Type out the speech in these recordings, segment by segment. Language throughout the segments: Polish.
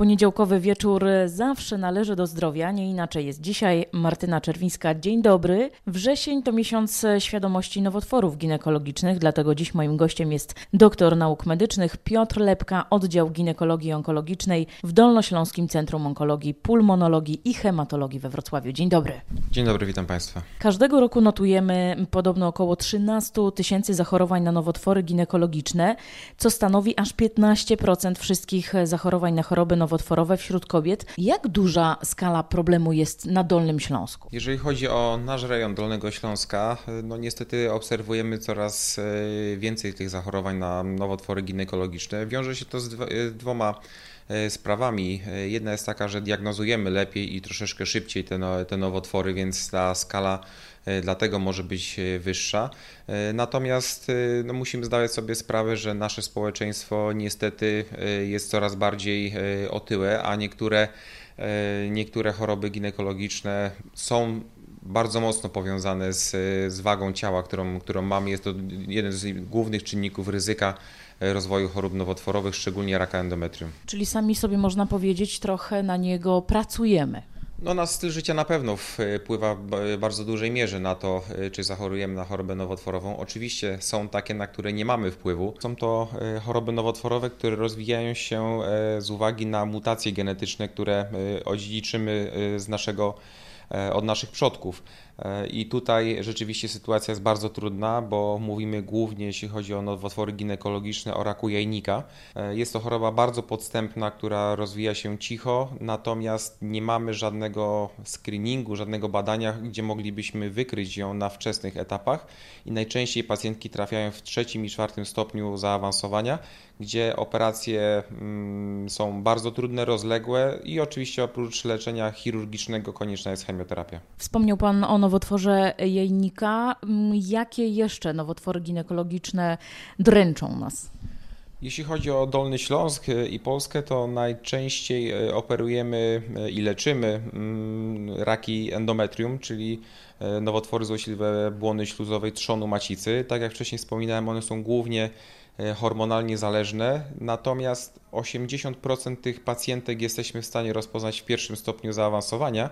Poniedziałkowy wieczór zawsze należy do zdrowia, nie inaczej jest dzisiaj. Martyna Czerwińska, dzień dobry. Wrzesień to miesiąc świadomości nowotworów ginekologicznych, dlatego dziś moim gościem jest doktor nauk medycznych Piotr Lepka, oddział ginekologii onkologicznej w Dolnośląskim Centrum Onkologii, Pulmonologii i Hematologii we Wrocławiu. Dzień dobry. Dzień dobry, witam Państwa. Każdego roku notujemy podobno około 13 tysięcy zachorowań na nowotwory ginekologiczne, co stanowi aż 15% wszystkich zachorowań na choroby nowotworowe nowotworowe wśród kobiet. Jak duża skala problemu jest na Dolnym Śląsku? Jeżeli chodzi o nasz rejon Dolnego Śląska, no niestety obserwujemy coraz e, więcej tych zachorowań na nowotwory ginekologiczne. Wiąże się to z e, dwoma e, sprawami. Jedna jest taka, że diagnozujemy lepiej i troszeczkę szybciej te, no, te nowotwory, więc ta skala dlatego może być wyższa. Natomiast no, musimy zdawać sobie sprawę, że nasze społeczeństwo niestety jest coraz bardziej otyłe, a niektóre, niektóre choroby ginekologiczne są bardzo mocno powiązane z, z wagą ciała, którą, którą mamy. Jest to jeden z głównych czynników ryzyka rozwoju chorób nowotworowych, szczególnie raka endometrium. Czyli sami sobie można powiedzieć, trochę na niego pracujemy. No, na styl życia na pewno wpływa w bardzo dużej mierze na to, czy zachorujemy na chorobę nowotworową. Oczywiście są takie, na które nie mamy wpływu. Są to e, choroby nowotworowe, które rozwijają się e, z uwagi na mutacje genetyczne, które e, odziedziczymy z naszego E, od naszych przodków. E, I tutaj rzeczywiście sytuacja jest bardzo trudna, bo mówimy głównie, jeśli chodzi o nowotwory ginekologiczne, o raku jajnika. E, jest to choroba bardzo podstępna, która rozwija się cicho, natomiast nie mamy żadnego screeningu, żadnego badania, gdzie moglibyśmy wykryć ją na wczesnych etapach. I najczęściej pacjentki trafiają w trzecim i czwartym stopniu zaawansowania, gdzie operacje mm, są bardzo trudne, rozległe i oczywiście oprócz leczenia chirurgicznego konieczna jest chemioterapia. Wspomniał Pan o nowotworze jajnika. Mm, jakie jeszcze nowotwory ginekologiczne dręczą nas? Jeśli chodzi o Dolny Śląsk i Polskę, to najczęściej e, operujemy e, i leczymy mm, raki endometrium, czyli nowotwory złośliwe błony śluzowej trzonu macicy. Tak jak wcześniej wspominałem, one są głównie hormonalnie zależne, natomiast 80% tych pacjentek jesteśmy w stanie rozpoznać w pierwszym stopniu zaawansowania,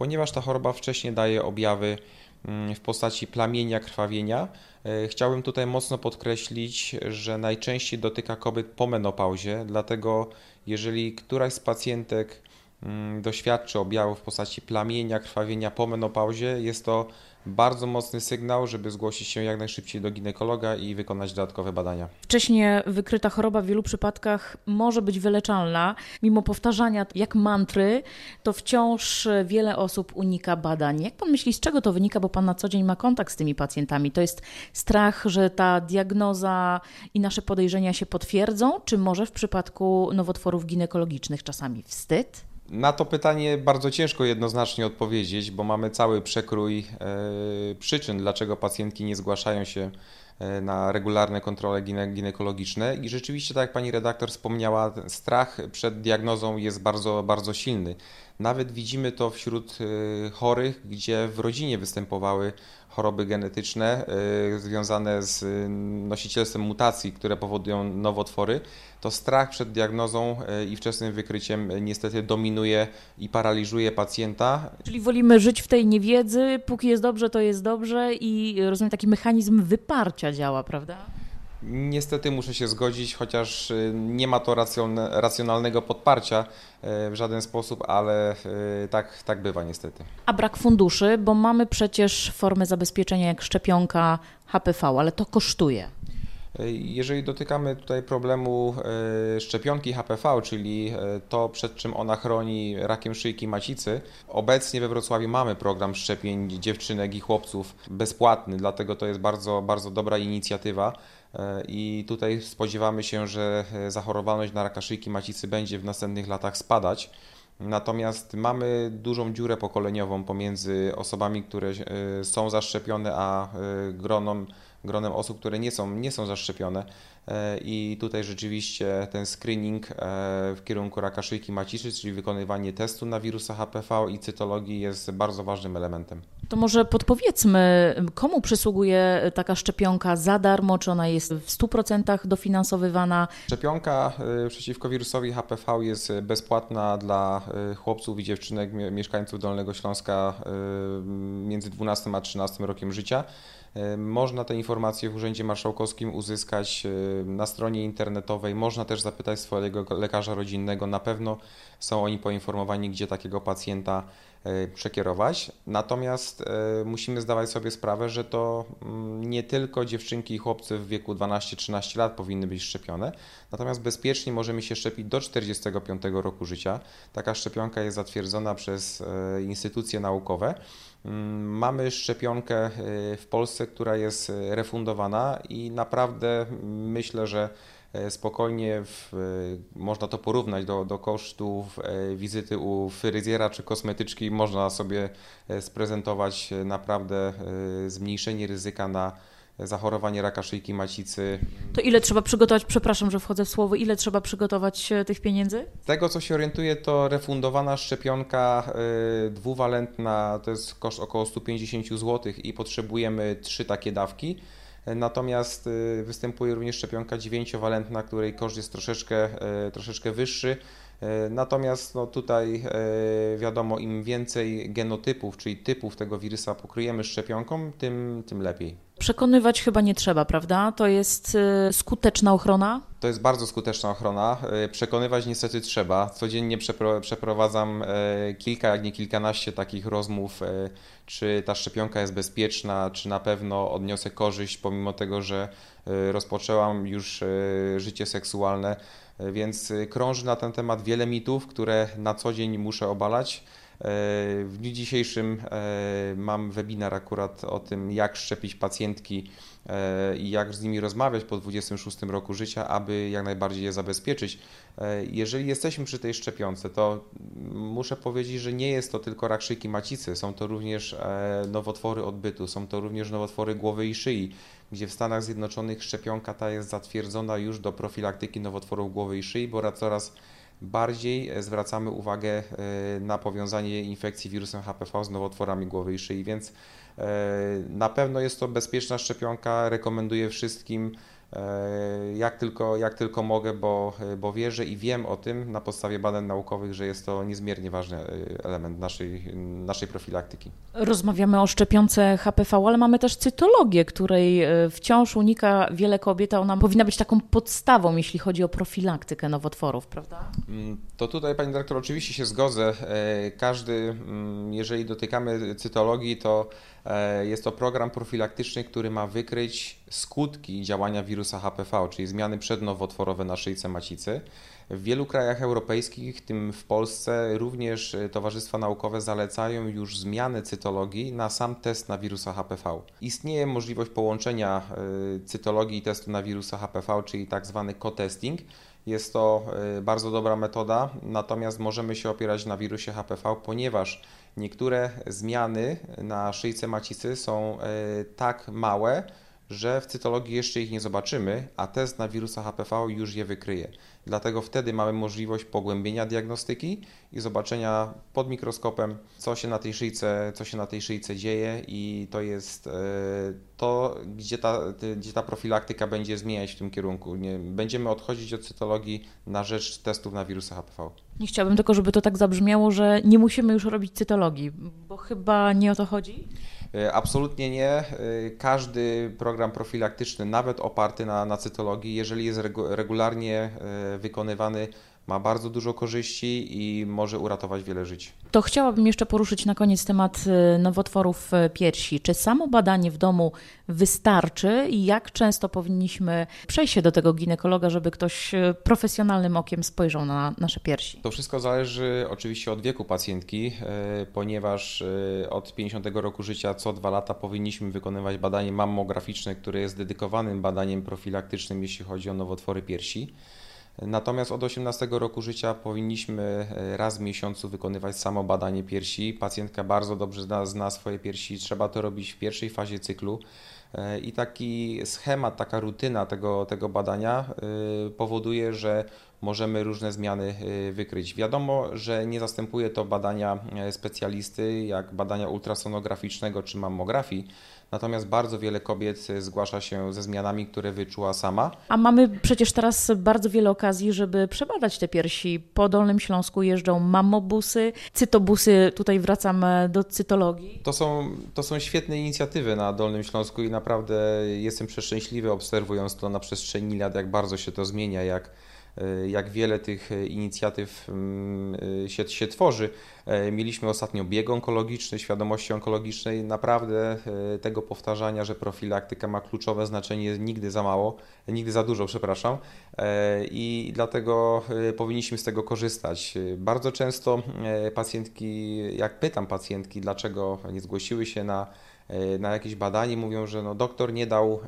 ponieważ ta choroba wcześniej daje objawy mm, w postaci plamienia, krwawienia. E, chciałbym tutaj mocno podkreślić, że najczęściej dotyka kobiet po menopauzie, dlatego jeżeli któraś z pacjentek mm, doświadczy objawów w postaci plamienia, krwawienia po menopauzie, jest to bardzo mocny sygnał, żeby zgłosić się jak najszybciej do ginekologa i wykonać dodatkowe badania. Wcześniej wykryta choroba w wielu przypadkach może być wyleczalna. Mimo powtarzania jak mantry, to wciąż wiele osób unika badań. Jak pan myśli, z czego to wynika, bo pan na co dzień ma kontakt z tymi pacjentami? To jest strach, że ta diagnoza i nasze podejrzenia się potwierdzą, czy może w przypadku nowotworów ginekologicznych czasami wstyd? Na to pytanie bardzo ciężko jednoznacznie odpowiedzieć, bo mamy cały przekrój e, przyczyn, dlaczego pacjentki nie zgłaszają się na regularne kontrole gine ginekologiczne i rzeczywiście, tak jak pani redaktor wspomniała, strach przed diagnozą jest bardzo, bardzo silny. Nawet widzimy to wśród e, chorych, gdzie w rodzinie występowały choroby genetyczne związane z nosicielstwem mutacji, które powodują nowotwory, to strach przed diagnozą i wczesnym wykryciem niestety dominuje i paraliżuje pacjenta. Czyli wolimy żyć w tej niewiedzy, póki jest dobrze, to jest dobrze i rozumiem, taki mechanizm wyparcia działa, prawda? Niestety muszę się zgodzić, chociaż y, nie ma to racjonalnego podparcia y, w żaden sposób, ale y, tak, tak bywa niestety. A brak funduszy, bo mamy przecież formy zabezpieczenia jak szczepionka HPV, ale to kosztuje. Jeżeli dotykamy tutaj problemu szczepionki HPV, czyli to, przed czym ona chroni rakiem szyjki macicy, obecnie we Wrocławiu mamy program szczepień dziewczynek i chłopców bezpłatny, dlatego to jest bardzo, bardzo dobra inicjatywa. E, i tutaj spodziewamy się, że e, zachorowalność na raka szyjki macicy będzie w następnych latach spadać. Natomiast mamy dużą dziurę pokoleniową pomiędzy osobami, które e, są zaszczepione, a gronem, gronem osób, które nie są, nie są zaszczepione. I tutaj rzeczywiście ten screening w kierunku raka szyjki macicy, czyli wykonywanie testu na wirusa HPV i cytologii jest bardzo ważnym elementem. To może podpowiedzmy, komu przysługuje taka szczepionka za darmo, czy ona jest w 100% dofinansowywana? Szczepionka y, przeciwko wirusowi HPV jest bezpłatna dla chłopców i dziewczynek mieszkańców Dolnego Śląska między 12 a 13 rokiem życia. Można te informacje w Urzędzie Marszałkowskim uzyskać na stronie internetowej. Można też zapytać swojego lekarza rodzinnego. Na pewno są oni poinformowani, gdzie takiego pacjenta E, przekierować. Natomiast e, musimy zdawać sobie sprawę, że to mm, nie tylko dziewczynki i chłopcy w wieku 12-13 lat powinny być szczepione, natomiast bezpiecznie możemy się szczepić do 45 roku życia. Taka szczepionka jest zatwierdzona przez e, instytucje naukowe. Mm, mamy szczepionkę w Polsce, która jest refundowana i naprawdę myślę, że E, spokojnie w, e, można to porównać do, do kosztów e, wizyty u fryzjera czy kosmetyczki. Można sobie sprezentować naprawdę zmniejszenie ryzyka na zachorowanie raka szyjki macicy. To ile trzeba przygotować, przepraszam, że wchodzę w słowo, ile trzeba przygotować tych pieniędzy? Z tego co się orientuję, to refundowana szczepionka dwuwalentna to jest koszt około 150 zł i potrzebujemy trzy takie dawki. Natomiast y, występuje również szczepionka dziewięciowalentna, której koszt jest troszeczkę, y, troszeczkę wyższy. Y, natomiast no tutaj wiadomo, im więcej genotypów, czyli typów tego wirusa pokryjemy szczepionką, tym, tym lepiej. Przekonywać chyba nie trzeba, prawda? To jest skuteczna ochrona? To jest bardzo skuteczna ochrona. Przekonywać niestety trzeba. Codziennie przeprowadzam kilka, jak nie kilkanaście takich rozmów czy ta szczepionka jest bezpieczna, czy na pewno odniosę korzyść, pomimo tego, że rozpoczęłam już życie seksualne. Więc krąży na ten temat wiele mitów, które na co dzień muszę obalać. W dniu dzisiejszym mam webinar akurat o tym, jak szczepić pacjentki i jak z nimi rozmawiać po 26 roku życia, aby jak najbardziej je zabezpieczyć. Jeżeli jesteśmy przy tej szczepionce, to muszę powiedzieć, że nie jest to tylko rak szyjki macicy, są to również nowotwory odbytu, są to również nowotwory głowy i szyi, gdzie w Stanach Zjednoczonych szczepionka ta jest zatwierdzona już do profilaktyki nowotworów głowy i szyi, bo coraz bardziej zwracamy uwagę e, na powiązanie infekcji wirusem HPV z nowotworami głowy i szyi, więc e, na pewno jest to bezpieczna szczepionka. Rekomenduję wszystkim E, jak tylko, jak tylko mogę, bo, bo wierzę i wiem o tym na podstawie badań naukowych, że jest to niezmiernie ważny e, element naszej, naszej profilaktyki. Rozmawiamy o szczepionce HPV, ale mamy też cytologię, której e, wciąż unika wiele kobiet, a ona powinna być taką podstawą, jeśli chodzi o profilaktykę nowotworów, prawda? Mm, to tutaj, Pani Dyrektor, oczywiście się zgodzę. Każdy, mm, jeżeli dotykamy cytologii, to E, jest to program profilaktyczny, który ma wykryć skutki działania wirusa HPV, czyli zmiany przednowotworowe na szyjce macicy. W wielu krajach europejskich, w tym w Polsce, również e, towarzystwa naukowe zalecają już zmiany cytologii na sam test na wirusa HPV. Istnieje możliwość połączenia e, cytologii i testu na wirusa HPV, czyli tak zwany co-testing. Jest to bardzo dobra metoda, natomiast możemy się opierać na wirusie HPV, ponieważ niektóre zmiany na szyjce macicy są e, tak małe, że w cytologii jeszcze ich nie zobaczymy, a test na wirusa HPV już je wykryje. Dlatego wtedy mamy możliwość pogłębienia diagnostyki i zobaczenia pod mikroskopem, co się na tej szyjce, co się na tej szyjce dzieje i to jest e, to, gdzie ta, gdzie ta profilaktyka będzie zmieniać w tym kierunku. Nie, będziemy odchodzić od cytologii na rzecz testów na wirusa HPV. Nie chciałabym tylko, żeby to tak zabrzmiało, że nie musimy już robić cytologii, bo chyba nie o to chodzi. E, absolutnie nie. E, każdy program profilaktyczny, nawet oparty na, na cytologii, jeżeli jest regularnie e, wykonywany, ma bardzo dużo korzyści i może uratować wiele żyć. To chciałabym jeszcze poruszyć na koniec temat y, nowotworów y, piersi. Czy samo badanie w domu wystarczy i jak często powinniśmy przejść się do tego ginekologa, żeby ktoś y, profesjonalnym okiem spojrzał na nasze piersi? To wszystko zależy oczywiście od wieku pacjentki, ponieważ od 50 roku życia co dwa lata powinniśmy wykonywać badanie mammograficzne, które jest dedykowanym badaniem profilaktycznym, jeśli chodzi o nowotwory piersi. Natomiast od 18 roku życia powinniśmy e, raz w miesiącu wykonywać samo badanie piersi. Pacjentka bardzo dobrze zna, zna swoje piersi, trzeba to robić w pierwszej fazie cyklu. E, I taki schemat, taka rutyna tego, tego badania e, powoduje, że możemy różne zmiany wykryć. Wiadomo, że nie zastępuje to badania specjalisty, jak badania ultrasonograficznego czy mammografii, natomiast bardzo wiele kobiet zgłasza się ze zmianami, które wyczuła sama. A mamy przecież teraz bardzo wiele okazji, żeby przebadać te piersi. Po Dolnym Śląsku jeżdżą mammobusy, cytobusy, tutaj wracam do cytologii. To są, to są świetne inicjatywy na Dolnym Śląsku i naprawdę jestem przeszczęśliwy obserwując to na przestrzeni lat, jak bardzo się to zmienia, jak E, jak wiele tych e, inicjatyw mm, e, się, się tworzy. Mieliśmy ostatnio bieg onkologiczny, świadomości onkologicznej. Naprawdę tego powtarzania, że profilaktyka ma kluczowe znaczenie, nigdy za mało, nigdy za dużo, przepraszam. I dlatego powinniśmy z tego korzystać. Bardzo często pacjentki, jak pytam pacjentki, dlaczego nie zgłosiły się na na jakieś badanie, mówią, że no, doktor nie dał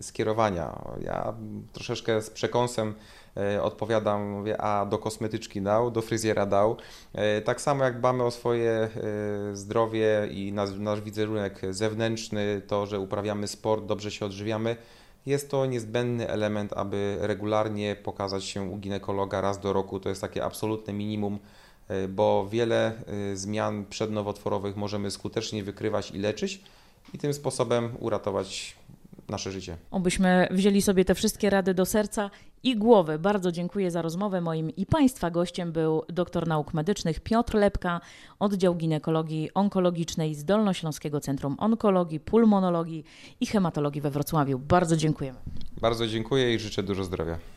skierowania. Ja troszeczkę z przekąsem E, odpowiadam, mówię, a do kosmetyczki dał, do fryzjera dał. E, tak samo jak dbamy o swoje e, zdrowie i nasz, nasz wizerunek zewnętrzny, to, że uprawiamy sport, dobrze się odżywiamy, jest to niezbędny element, aby regularnie pokazać się u ginekologa raz do roku. To jest takie absolutne minimum, bo wiele zmian przednowotworowych możemy skutecznie wykrywać i leczyć i tym sposobem uratować nasze życie. Obyśmy wzięli sobie te wszystkie rady do serca i głowy. Bardzo dziękuję za rozmowę. Moim i Państwa gościem był doktor nauk medycznych Piotr Lepka, oddział ginekologii onkologicznej z Dolnośląskiego Centrum Onkologii, Pulmonologii i Hematologii we Wrocławiu. Bardzo dziękujemy. Bardzo dziękuję i życzę dużo zdrowia.